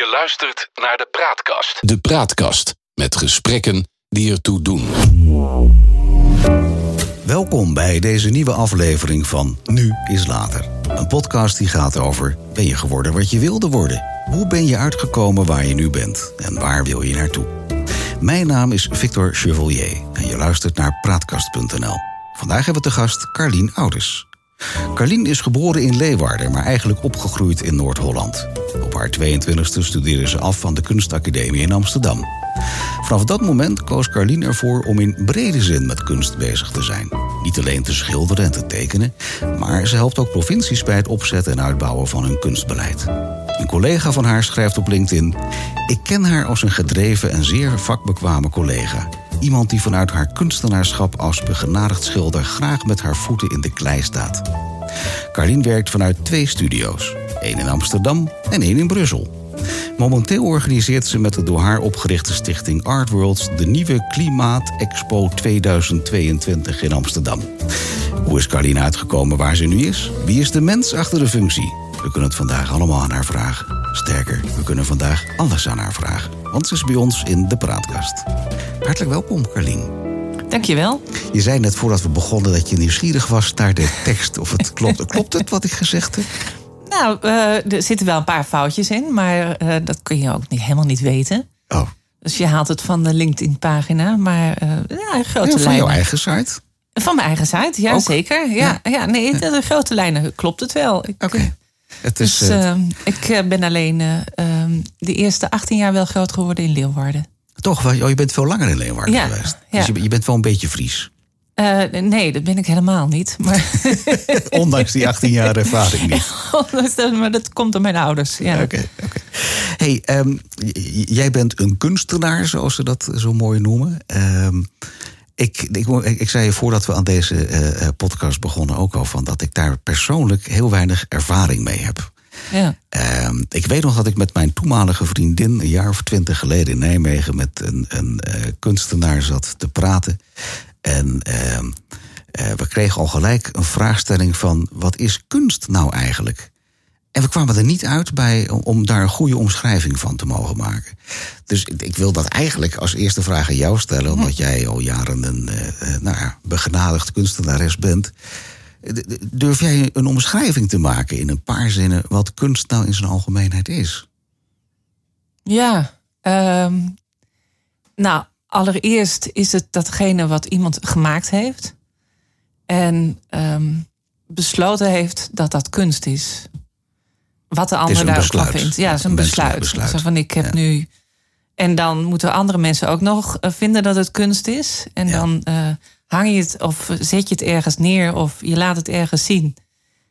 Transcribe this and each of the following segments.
Je luistert naar de Praatkast. De Praatkast met gesprekken die ertoe doen. Welkom bij deze nieuwe aflevering van Nu is Later. Een podcast die gaat over: ben je geworden wat je wilde worden? Hoe ben je uitgekomen waar je nu bent? En waar wil je naartoe? Mijn naam is Victor Chevalier en je luistert naar praatkast.nl. Vandaag hebben we te gast Carlien Ouders. Carlien is geboren in Leeuwarden, maar eigenlijk opgegroeid in Noord-Holland. Op haar 22e studeerde ze af van de Kunstacademie in Amsterdam. Vanaf dat moment koos Carlien ervoor om in brede zin met kunst bezig te zijn. Niet alleen te schilderen en te tekenen, maar ze helpt ook provincies bij het opzetten en uitbouwen van hun kunstbeleid. Een collega van haar schrijft op LinkedIn: Ik ken haar als een gedreven en zeer vakbekwame collega. Iemand die vanuit haar kunstenaarschap als begenadigd schilder graag met haar voeten in de klei staat. Carlien werkt vanuit twee studio's: één in Amsterdam en één in Brussel. Momenteel organiseert ze met de door haar opgerichte stichting Art Worlds de nieuwe Klimaat Expo 2022 in Amsterdam. Hoe is Carlien uitgekomen waar ze nu is? Wie is de mens achter de functie? We kunnen het vandaag allemaal aan haar vragen. Sterker, we kunnen vandaag alles aan haar vragen. Want ze is bij ons in de praatkast. Hartelijk welkom, Carlien. Dankjewel. Je zei net voordat we begonnen dat je nieuwsgierig was naar de tekst. Of het klopt. klopt het wat ik gezegd heb? Nou, uh, er zitten wel een paar foutjes in, maar uh, dat kun je ook niet, helemaal niet weten. Oh. Dus je haalt het van de LinkedIn-pagina, maar uh, ja, grote ja, van lijnen. jouw eigen site? Van mijn eigen site, ja, ook? zeker. Ja, ja. ja nee, de grote lijnen klopt het wel. Oké. Okay. Het is, dus ik ben alleen ehm, de eerste 18 jaar wel groot geworden in Leeuwarden. Toch? Oh, je bent veel langer in Leeuwarden ja, geweest. Dus je, je, bent wel een beetje Fries. Uh, nee, dat ben ik helemaal niet. Maar... Ondanks die 18 jaar ervaring niet. dat, maar dat komt door mijn ouders. Ja. Oké. Okay, Hey, um, jij bent een kunstenaar, zoals ze dat zo mooi noemen. Um, ik, ik, ik, zei je voordat we aan deze uh, podcast begonnen ook al van dat ik daar persoonlijk heel weinig ervaring mee heb. Ja. Uh, ik weet nog dat ik met mijn toenmalige vriendin een jaar of twintig geleden in Nijmegen met een, een uh, kunstenaar zat te praten. En uh, we kregen al gelijk een vraagstelling van wat is kunst nou eigenlijk? En we kwamen er niet uit bij om daar een goede omschrijving van te mogen maken. Dus ik wil dat eigenlijk als eerste vraag aan jou stellen, omdat jij al jaren een uh, nou, begenadigd kunstenares bent. Durf jij een omschrijving te maken in een paar zinnen wat kunst nou in zijn algemeenheid is? Ja, um, nou, allereerst is het datgene wat iemand gemaakt heeft en um, besloten heeft dat dat kunst is. Wat de ander daarvan vindt. Ja, dat is een, besluit. besluit. van ik heb nu. En dan moeten andere mensen ook nog eh, vinden dat het kunst is. En dan uh, hang je het of zet je het ergens neer of je laat het ergens zien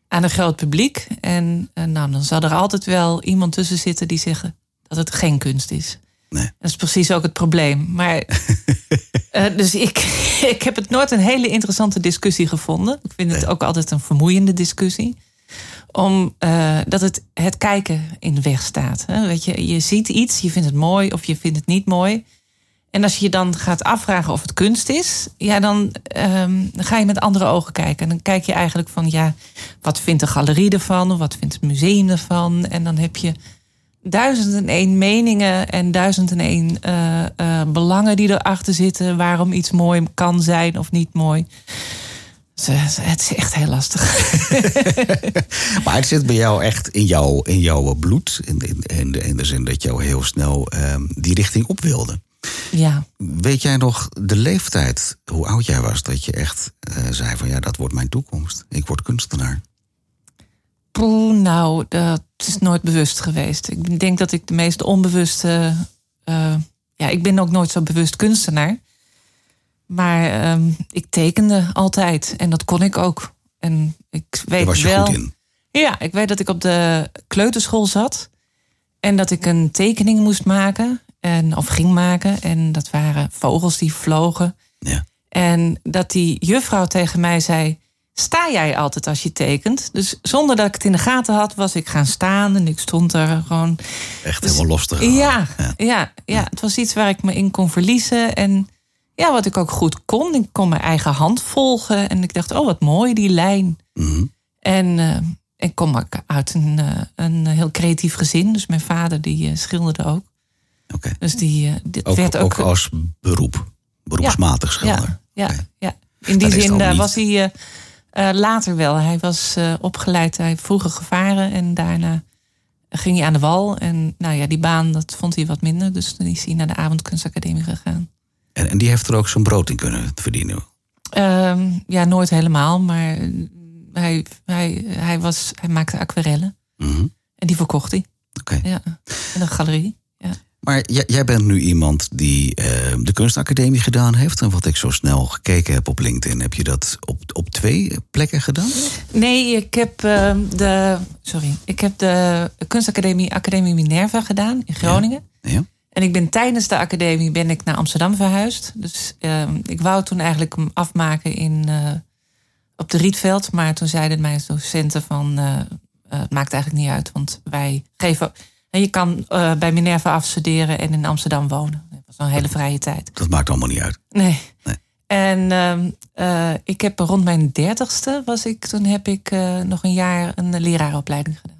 aan een groot publiek. En uh, nou, dan zal er altijd wel iemand tussen zitten die zeggen dat het geen kunst is. Nee. Dat is precies ook het probleem. Maar, uh, dus ik, ik heb het nooit een hele interessante discussie gevonden. Ik vind het ook altijd een vermoeiende discussie. Om uh, dat het, het kijken in de weg staat. Hè? Weet je, je ziet iets, je vindt het mooi of je vindt het niet mooi. En als je je dan gaat afvragen of het kunst is, ja, dan, dan ga je met andere ogen kijken. En dan kijk je eigenlijk van, ja, wat vindt de galerie ervan? Wat vindt het museum ervan? En dan heb je duizend en één meningen en duizend en één uh, uh, belangen die erachter zitten. Waarom iets mooi kan zijn of niet mooi. Het is echt heel lastig. maar het zit bij jou echt in, jou, in jouw bloed. In, in, in, de, in de zin dat jou heel snel um, die richting op wilde. Ja. Weet jij nog de leeftijd, hoe oud jij was, dat je echt uh, zei van ja, dat wordt mijn toekomst. Ik word kunstenaar. Poeh, nou, dat is nooit bewust geweest. Ik denk dat ik de meest onbewuste. Uh, ja, ik ben ook nooit zo bewust kunstenaar. Maar um, ik tekende altijd en dat kon ik ook. En ik weet was je wel. Goed in. Ja, ik weet dat ik op de kleuterschool zat en dat ik een tekening moest maken en of ging maken en dat waren vogels die vlogen. Ja. En dat die juffrouw tegen mij zei: sta jij altijd als je tekent? Dus zonder dat ik het in de gaten had, was ik gaan staan en ik stond er gewoon. Echt dus, helemaal los te gaan. Ja, ja, ja, ja, het was iets waar ik me in kon verliezen. En ja, wat ik ook goed kon. Ik kon mijn eigen hand volgen. En ik dacht, oh wat mooi, die lijn. Mm -hmm. En uh, ik kom ook uit een, uh, een heel creatief gezin. Dus mijn vader die schilderde ook. Oké. Dus die, dit ook, werd ook, ook als beroep, beroepsmatig schilder. Ja, ja, ja. in die zin was hij later wel. Hij was opgeleid, hij vroeger gevaren en daarna ging hij aan de wal. En nou ja, die baan dat vond hij wat minder. Dus toen is hij naar de avondkunstacademie gegaan. En, en die heeft er ook zijn brood in kunnen verdienen? Ehm, ja, nooit helemaal. Maar hij, hij, hij, was, hij maakte aquarellen. Mhm. En die verkocht hij. Oké. Ja, in een galerie. Ja. Maar jij, bent nu iemand die uh, de kunstacademie gedaan heeft. En wat ik zo snel gekeken heb op LinkedIn, heb je dat op, op twee plekken gedaan? Nee, ik heb, uh, de, sorry, ik heb de kunstacademie Academie Minerva gedaan in Groningen. Ja. ja. En ik ben tijdens de academie ben ik naar Amsterdam verhuisd. Dus uh, ik wou toen eigenlijk hem afmaken in, uh, op de Rietveld. Maar toen zeiden mijn docenten van, uh, het maakt eigenlijk niet uit. Want wij geven en je kan bij Minerva afstuderen en in Amsterdam wonen. Dat was een hele vrije tijd. Dat maakt allemaal niet uit. Nee. nee. En uh, ik heb rond mijn dertigste was ik, toen heb ik nog een jaar een leraaropleiding gedaan.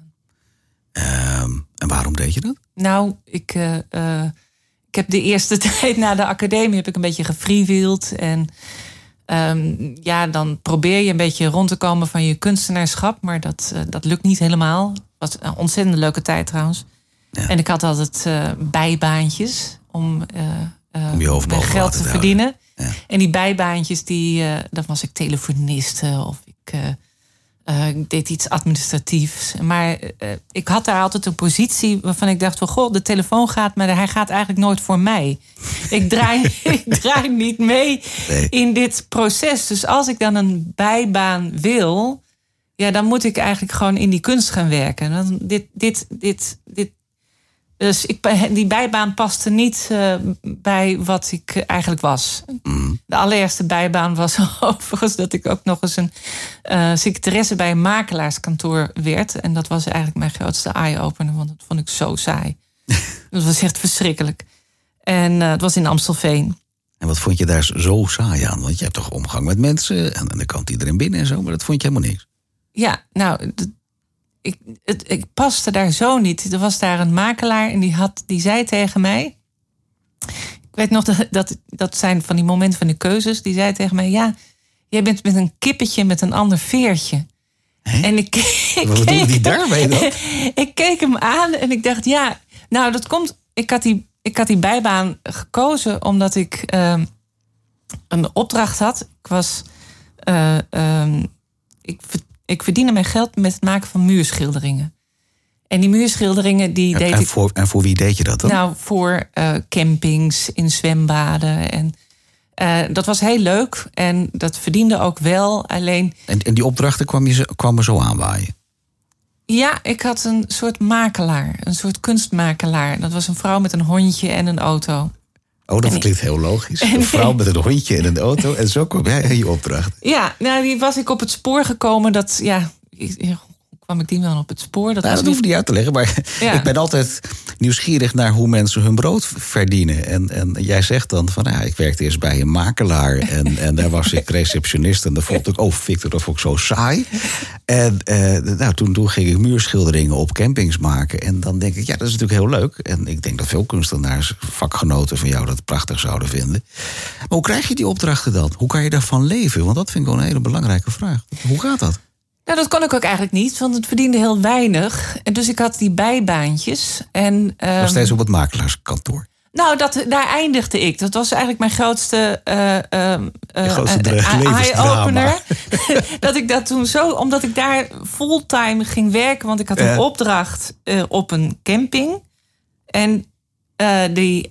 Um, en waarom deed je dat? Nou, ik, ik heb de eerste tijd na de academie heb ik een beetje gefreewheeld. En um, ja, dan probeer je een beetje rond te komen van je kunstenaarschap. Maar dat, dat lukt niet helemaal. Was een ontzettend leuke tijd trouwens. Ja. En ik had altijd bijbaantjes om, om je hoofd geld te verdienen. Ja. En die bijbaantjes, die, dan was ik telefoniste of ik, ik deed iets administratiefs. Maar ik had daar altijd een positie waarvan ik dacht van... goh, de telefoon gaat, maar hij gaat eigenlijk nooit voor mij. ik, draai, ik draai niet mee nee. in dit proces. Dus als ik dan een bijbaan wil... Ja, dan moet ik eigenlijk gewoon in die kunst gaan werken. Dan, dit, dit, dit, dit. Dus ik, die bijbaan paste niet uh, bij wat ik eigenlijk was. Mm. De allereerste bijbaan was overigens dat ik ook nog eens een uh, secretaresse bij een makelaarskantoor werd. En dat was eigenlijk mijn grootste eye-opener, want dat vond ik zo saai. dat was echt verschrikkelijk. En uh, het was in Amstelveen. En wat vond je daar zo saai aan? Want je hebt toch omgang met mensen en dan kan iedereen binnen en zo, maar dat vond je helemaal niks. Ja, nou, ik, het, ik paste daar zo niet. Er was daar een makelaar en die, had, die zei tegen mij. Ik weet nog dat, dat dat zijn van die momenten van de keuzes. Die zei tegen mij: Ja, jij bent met een kippetje met een ander veertje. Hè? En ik, ik Wat keek, die daarmee dan? ik keek hem aan en ik dacht: Ja, nou, dat komt. Ik had die, ik had die bijbaan gekozen omdat ik uh, een opdracht had. Ik was. Uh, uh, ik ik verdiende mijn geld met het maken van muurschilderingen. En die muurschilderingen die en, deed en ik. Voor, en voor wie deed je dat dan? Nou, voor uh, campings, in zwembaden. En uh, dat was heel leuk. En dat verdiende ook wel. Alleen. En, en die opdrachten kwam je, kwamen zo aanwaaien? Ja, ik had een soort makelaar. Een soort kunstmakelaar. Dat was een vrouw met een hondje en een auto. Oh, dat klinkt heel logisch. Een vrouw met een hondje in een auto. En zo kwam jij in je opdracht. Ja, nou, die was ik op het spoor gekomen. Dat, ja, ik, kwam ik die wel op het spoor? Dat, nou, dat hoef je niet uit te leggen. Maar Ja. ik ben altijd nieuwsgierig naar hoe mensen hun brood verdienen. En, en jij zegt dan van, ja, ik werkte eerst bij een makelaar. En, en daar was ik receptionist. En dat vond ik, oh Victor, dat vond ik zo saai. En eh, nou, toen, toen ging ik muurschilderingen op campings maken. En dan denk ik, ja, dat is natuurlijk heel leuk. En ik denk dat veel kunstenaars, vakgenoten van jou, dat prachtig zouden vinden. Maar hoe krijg je die opdrachten dan? Hoe kan je daarvan leven? Want dat vind ik wel een hele belangrijke vraag. Hoe gaat dat? Nou, dat kon ik ook eigenlijk niet, want het verdiende heel weinig. En dus ik had die bijbaantjes. En, ehm, Nog steeds op het makelaarskantoor. Nou, dat, daar eindigde ik. Dat was eigenlijk mijn grootste, ehm, eh, grootste levensdrama. eye-opener. dat ik dat toen zo, omdat ik daar fulltime ging werken, want ik had een opdracht op een camping. En die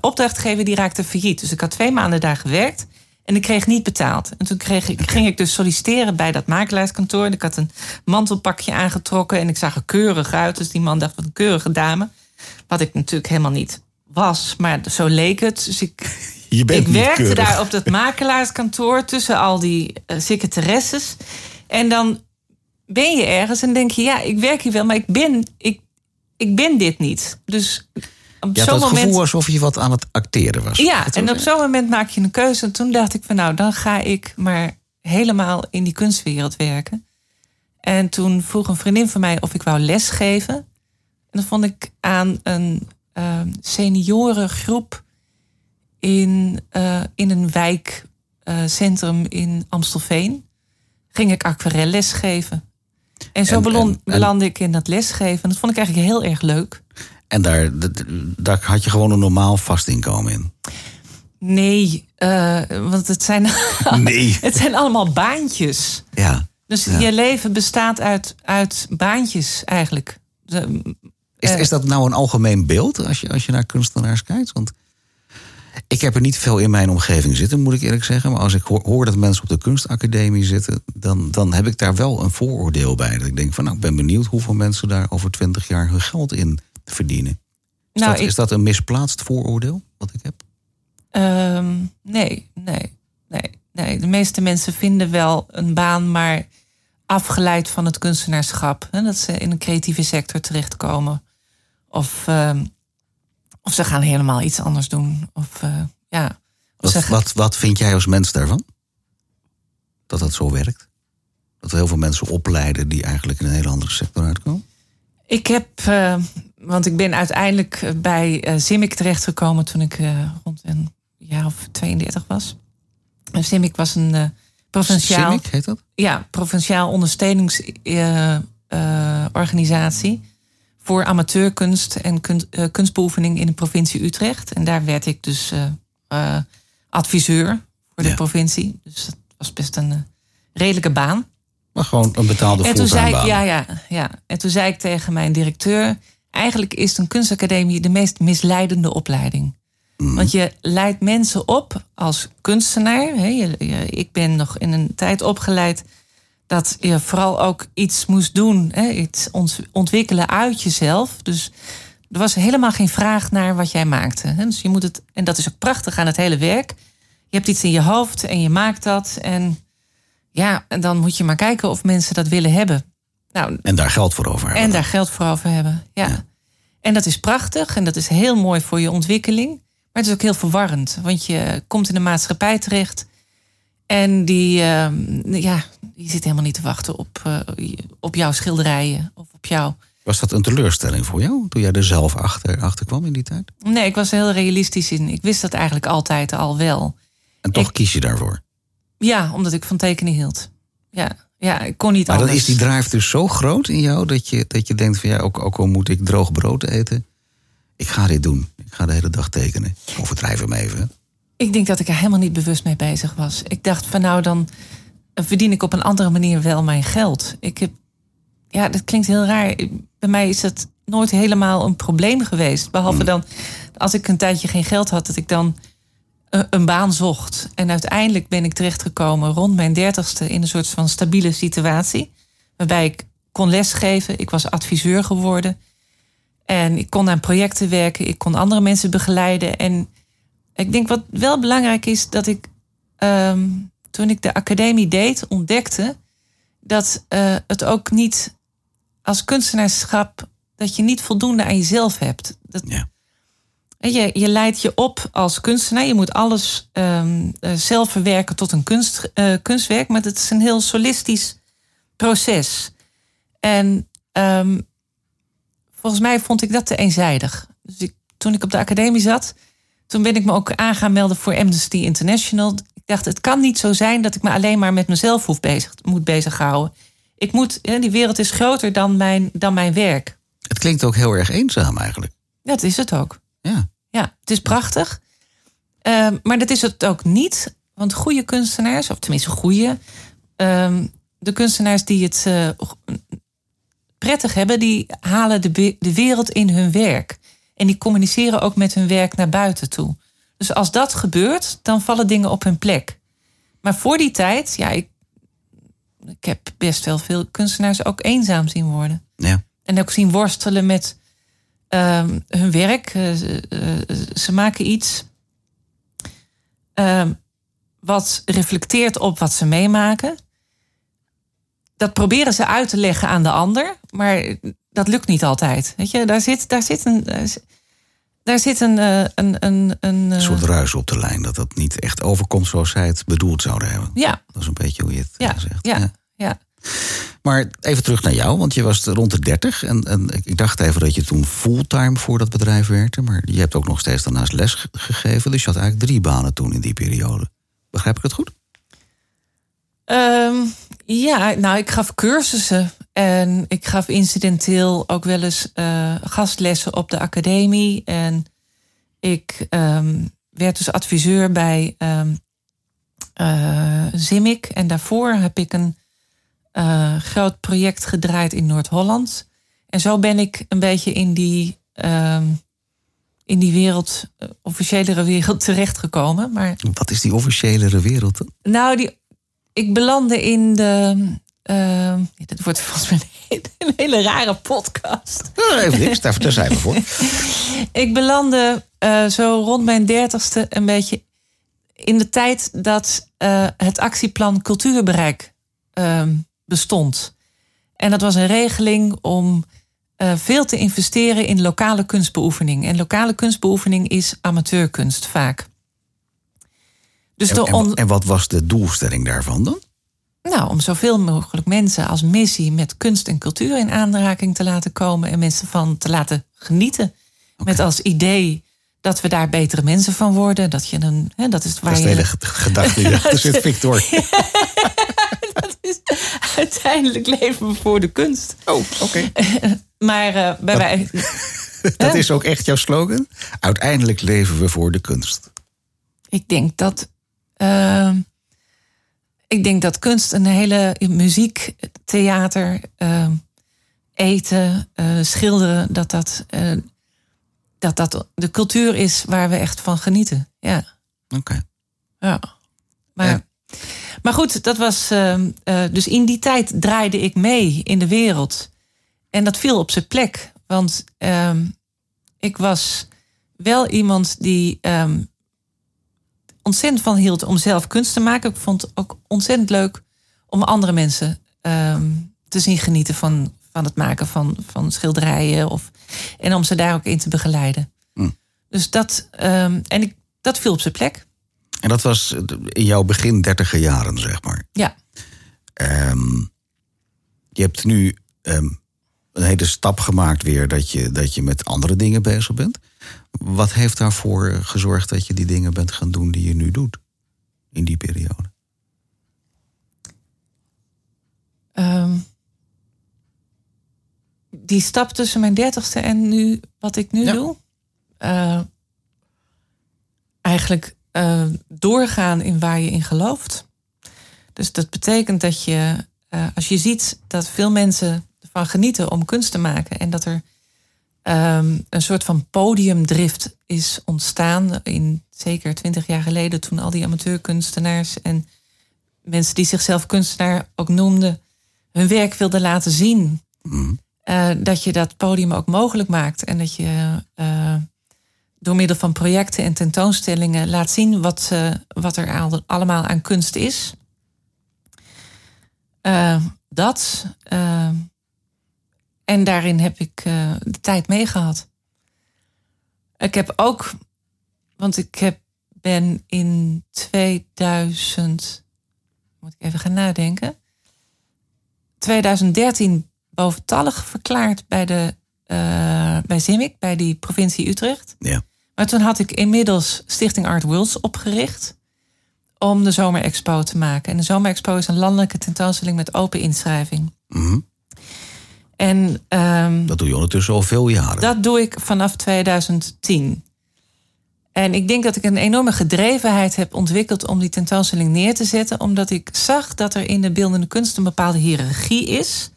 opdrachtgever die raakte failliet. Dus ik had twee maanden daar gewerkt. En ik kreeg niet betaald. En toen kreeg ik, ging ik dus solliciteren bij dat makelaarskantoor. En ik had een mantelpakje aangetrokken. En ik zag er keurig uit. Dus die man dacht, wat een keurige dame. Wat ik natuurlijk helemaal niet was. Maar zo leek het. Dus ik, Je bent ik werkte keurig. daar op dat makelaarskantoor. Tussen al die uh, secretaresses. En dan ben je ergens en denk je... Ja, ik werk hier wel, maar ik ben, ik, ik ben dit niet. Dus op Je had het moment... gevoel alsof je wat aan het acteren was. Ja, Dat en op zo'n moment maak je een keuze. En toen dacht ik van nou, dan ga ik maar helemaal in die kunstwereld werken. En toen vroeg een vriendin van mij of ik wou lesgeven. En dan vond ik aan een uh, seniorengroep in, uh, in een wijkcentrum in Amstelveen. Ging ik aquarelles geven. En zo belandde ik in dat lesgeven. Dat vond ik eigenlijk heel erg leuk. En daar, daar had je gewoon een normaal vast inkomen in? Nee, uh, want het zijn, nee. het zijn allemaal baantjes. Ja. Dus je leven bestaat uit, uit baantjes eigenlijk. Is, is dat nou een algemeen beeld als je, als je naar kunstenaars kijkt? Want ik heb er niet veel in mijn omgeving zitten, moet ik eerlijk zeggen. Maar als ik hoor, dat mensen op de kunstacademie zitten, dan, dan heb ik daar wel een vooroordeel bij. Dat ik denk van, nou, ik ben benieuwd hoeveel mensen daar over twintig jaar hun geld in verdienen. Is, nou, dat, is dat een misplaatst vooroordeel wat ik heb? Um, nee, nee, nee, nee. De meeste mensen vinden wel een baan, maar afgeleid van het kunstenaarschap. Hè, dat ze in een creatieve sector terechtkomen. Of, um, of ze gaan helemaal iets anders doen. Of, uh, ja, wat, gaan... wat, wat vind jij als mens daarvan? Dat dat zo werkt? Dat we heel veel mensen opleiden die eigenlijk in een hele andere sector uitkomen? Ik heb, uh, want ik ben uiteindelijk bij uh, Zimik terechtgekomen toen ik rond een jaar of 32 was. En Zimik was een provinciaal. Simic heet dat? Ja, provinciaal ondersteuningsorganisatie. Voor amateurkunst en kun, uh, kunstbeoefening in de provincie Utrecht. En daar werd ik dus uh, adviseur voor de provincie. Dus dat was best een redelijke baan. Maar gewoon een betaalde en toen zei ik, ja, ja, ja. En toen zei ik tegen mijn directeur... eigenlijk is een kunstacademie de meest misleidende opleiding. Mm. Want je leidt mensen op als kunstenaar. ik ben nog in een tijd opgeleid dat je vooral ook iets moest doen. Iets ontwikkelen uit jezelf. Dus er was helemaal geen vraag naar wat jij maakte. Dus je moet het, en dat is ook prachtig aan het hele werk. Je hebt iets in je hoofd en je maakt dat. En ja, en dan moet je maar kijken of mensen dat willen hebben. Nou, en daar geld voor over hebben. En daar geld voor over hebben, ja. ja. En dat is prachtig en dat is heel mooi voor je ontwikkeling. Maar het is ook heel verwarrend, want je komt in de maatschappij terecht. En die, uh, ja, die zit helemaal niet te wachten op, uh, op jouw schilderijen of op jou. Was dat een teleurstelling voor jou toen jij er zelf achter, achter kwam in die tijd? Nee, ik was er heel realistisch in. Ik wist dat eigenlijk altijd al wel. En toch ik, kies je daarvoor? Ja, omdat ik van tekenen hield. Ja, ja ik kon niet maar anders. dan is die drive dus zo groot in jou dat je, dat je denkt van ja, ook, ook al moet ik droog brood eten, ik ga dit doen. Ik ga de hele dag tekenen. Overdrijf hem even. Ik denk dat ik er helemaal niet bewust mee bezig was. Ik dacht van nou dan verdien ik op een andere manier wel mijn geld. Ik heb, ja, dat klinkt heel raar. Bij mij is dat nooit helemaal een probleem geweest. Behalve Hmm. dan als ik een tijdje geen geld had, dat ik dan een, een baan zocht. En uiteindelijk ben ik terechtgekomen rond mijn dertigste in een soort van stabiele situatie. Waarbij ik kon lesgeven. Ik was adviseur geworden. En ik kon aan projecten werken. Ik kon andere mensen begeleiden. En ik denk wat wel belangrijk is, dat ik um, toen ik de academie deed, ontdekte dat uh, het ook niet als kunstenaarschap, dat je niet voldoende aan jezelf hebt. Dat, ja. Je, je leidt je op als kunstenaar. Je moet alles um, uh, zelf verwerken tot een kunst, uh, kunstwerk. Maar het is een heel solistisch proces. En um, volgens mij vond ik dat te eenzijdig. Dus ik, toen ik op de academie zat, toen ben ik me ook aan gaan melden voor Amnesty International. Ik dacht, het kan niet zo zijn dat ik me alleen maar met mezelf hoef bezig, moet bezighouden. Ik moet, die wereld is groter dan mijn, dan mijn werk. Het klinkt ook heel erg eenzaam eigenlijk. Ja, dat is het ook. Ja. Ja, het is prachtig. Uh, maar dat is het ook niet. Want goede kunstenaars, of tenminste goede... Uh, de kunstenaars die het uh, prettig hebben... die halen de, de wereld in hun werk. En die communiceren ook met hun werk naar buiten toe. Dus als dat gebeurt, dan vallen dingen op hun plek. Maar voor die tijd, ja, ik, ik heb best wel veel kunstenaars ook eenzaam zien worden. Ja. En ook zien worstelen met uh, hun werk. Uh, uh, ze maken iets ehm, wat reflecteert op wat ze meemaken. Dat proberen ze uit te leggen aan de ander, maar dat lukt niet altijd. Weet je, daar zit, daar zit een. Daar zit een, uh, een, een, een, een soort ruis op de lijn. Dat dat niet echt overkomt zoals zij het bedoeld zouden hebben. Ja. Dat is een beetje hoe je het ja, zegt. Ja, ja. ja. Maar even terug naar jou, want je was rond de 30 en, en ik dacht even dat je toen fulltime voor dat bedrijf werkte, maar je hebt ook nog steeds daarnaast les gegeven, dus je had eigenlijk drie banen toen in die periode. Begrijp ik het goed? Um, ja, nou, ik gaf cursussen en ik gaf incidenteel ook wel eens uh, gastlessen op de academie. En ik um, werd dus adviseur bij um, uh. En daarvoor heb ik een uh, groot project gedraaid in Noord-Holland. En zo ben ik een beetje in die, in die wereld, officiëlere wereld terechtgekomen. Maar, Wat is die officiëlere wereld dan? Nou, die ik belandde in de. Uh, dit wordt volgens mij een hele rare podcast. Even niks, daar, zijn we voor. ik belandde uh, zo rond mijn dertigste een beetje in de tijd dat uh, het actieplan Cultuurbereik ehm, bestond. En dat was een regeling om uh, veel te investeren in lokale kunstbeoefening. En lokale kunstbeoefening is amateurkunst vaak. Dus en, en, en, wat was de doelstelling daarvan dan? Nou, om zoveel mogelijk mensen als missie met kunst en cultuur in aanraking te laten komen en mensen van te laten genieten. Okay. Met als idee dat we daar betere mensen van worden. Dat je een. Hè, dat is waar dat is de hele gedachte die zit, Victor. uiteindelijk leven we voor de kunst. Oh, oké. Okay. maar uh, bij wij. dat is ook echt jouw slogan? Uiteindelijk leven we voor de kunst. Ik denk dat uh, ik denk dat kunst een hele muziek, theater, uh, eten, uh, schilderen, dat dat, dat dat de cultuur is waar we echt van genieten. Ja. Oké. Ja. Maar, ja. Maar goed, dat was. ehm, dus in die tijd draaide ik mee in de wereld. En dat viel op zijn plek. Want ehm, ik was wel iemand die ehm, ontzettend van hield om zelf kunst te maken. Ik vond het ook ontzettend leuk om andere mensen te zien genieten van, van het maken van, van schilderijen. Of, en om ze daar ook in te begeleiden. Mm. Dus dat, en ik, dat viel op zijn plek. En dat was in jouw begin dertiger jaren, zeg maar. Ja. Um, je hebt nu een hele stap gemaakt weer dat je, dat je met andere dingen bezig bent. Wat heeft daarvoor gezorgd dat je die dingen bent gaan doen die je nu doet in die periode? Um, die stap tussen mijn dertigste en nu wat ik nu ja. doe. Uh, eigenlijk uh, doorgaan in waar je in gelooft. Dus dat betekent dat je, uh, als je ziet dat veel mensen ervan genieten om kunst te maken en dat er um, een soort van podiumdrift is ontstaan. In zeker twintig jaar geleden, toen al die amateurkunstenaars en mensen die zichzelf kunstenaar ook noemden, hun werk wilden laten zien. Mm. Uh, dat je dat podium ook mogelijk maakt. En dat je door middel van projecten en tentoonstellingen laat zien wat, uh, wat er al, allemaal aan kunst is. dat. En daarin heb ik uh, de tijd meegehad. Ik heb ook, want ik heb, ben in 2000, moet ik even gaan nadenken, 2013 boventallig verklaard bij, de, uh, bij ZIMIC, bij die provincie Utrecht. Ja. Maar toen had ik inmiddels Stichting Art Worlds opgericht om de Zomerexpo te maken. En de Zomerexpo is een landelijke tentoonstelling met open inschrijving. Mm -hmm. En, um, dat doe je ondertussen al veel jaren. Dat doe ik vanaf 2010. En ik denk dat ik een enorme gedrevenheid heb ontwikkeld om die tentoonstelling neer te zetten, omdat ik zag dat er in de beeldende kunst een bepaalde hiërarchie is.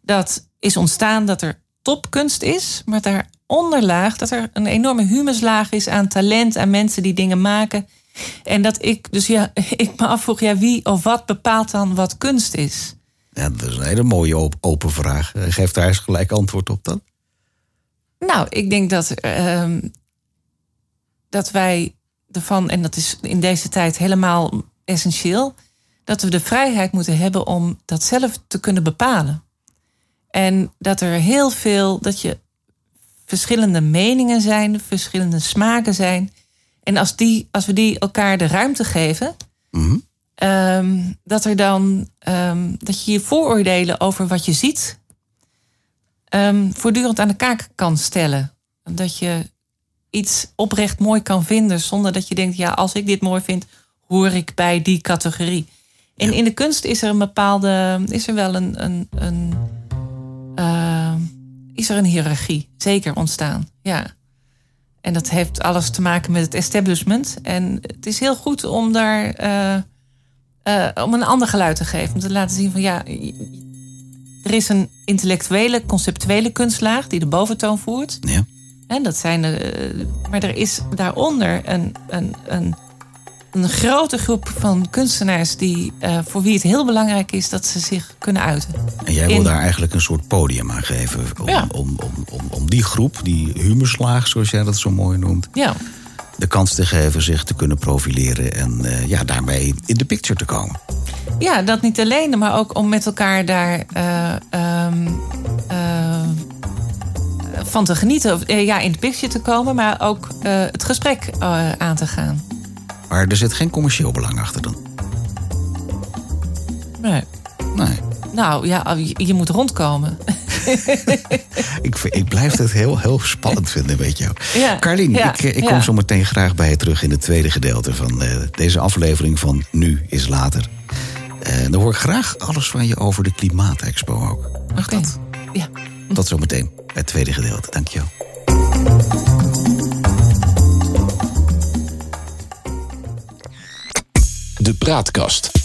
Dat is ontstaan dat er topkunst is, maar daaronder laag dat er een enorme humuslaag is aan talent, aan mensen die dingen maken. En dat ik, dus ja, ik me afvroeg, ja, wie of wat bepaalt dan wat kunst is? Ja, dat is een hele mooie open vraag. Geeft daar eens gelijk antwoord op dan? Nou, ik denk dat, uh, dat wij ervan, en dat is in deze tijd helemaal essentieel, dat we de vrijheid moeten hebben om dat zelf te kunnen bepalen. En dat er heel veel, dat je verschillende meningen zijn, verschillende smaken zijn. En als, die, als we die elkaar de ruimte geven, mm -hmm. ehm, dat er dan ehm, dat je je vooroordelen over wat je ziet ehm, voortdurend aan de kaak kan stellen. Dat je iets oprecht mooi kan vinden zonder dat je denkt, ja, als ik dit mooi vind, hoor ik bij die categorie. En in de kunst is er een bepaalde, is er wel een, een, een uh, is er een hiërarchie, zeker ontstaan. Ja. En dat heeft alles te maken met het establishment. En het is heel goed om daar uh, uh, om een ander geluid te geven. Om te laten zien van ja, er is een intellectuele, conceptuele kunstlaag die de boventoon voert. Ja. En dat zijn de, maar er is daaronder een, een, een een grote groep van kunstenaars die, uh, voor wie het heel belangrijk is dat ze zich kunnen uiten. En jij wil In... daar eigenlijk een soort podium aan geven om, ja. om, om, om, om, die groep, die humuslaag zoals jij dat zo mooi noemt, ja. de kans te geven zich te kunnen profileren en uh, ja, daarmee in de picture te komen. Ja, dat niet alleen, maar ook om met elkaar daar uh, um, van te genieten. Of, ja, in de picture te komen, maar ook het gesprek aan te gaan. Maar er zit geen commercieel belang achter dan? Nee. Nee. Nou ja, je, moet rondkomen. ik, ik blijf het heel, heel spannend vinden, weet je. Ja, Carlien, ja, ik, ik kom ja. zo meteen graag bij je terug in het tweede gedeelte van uh, deze aflevering van Nu is Later. Uh, dan hoor ik graag alles van je over de Klimaatexpo ook. Mag okay. dat? Ja. Tot zometeen bij het tweede gedeelte. Dank De Praatkast.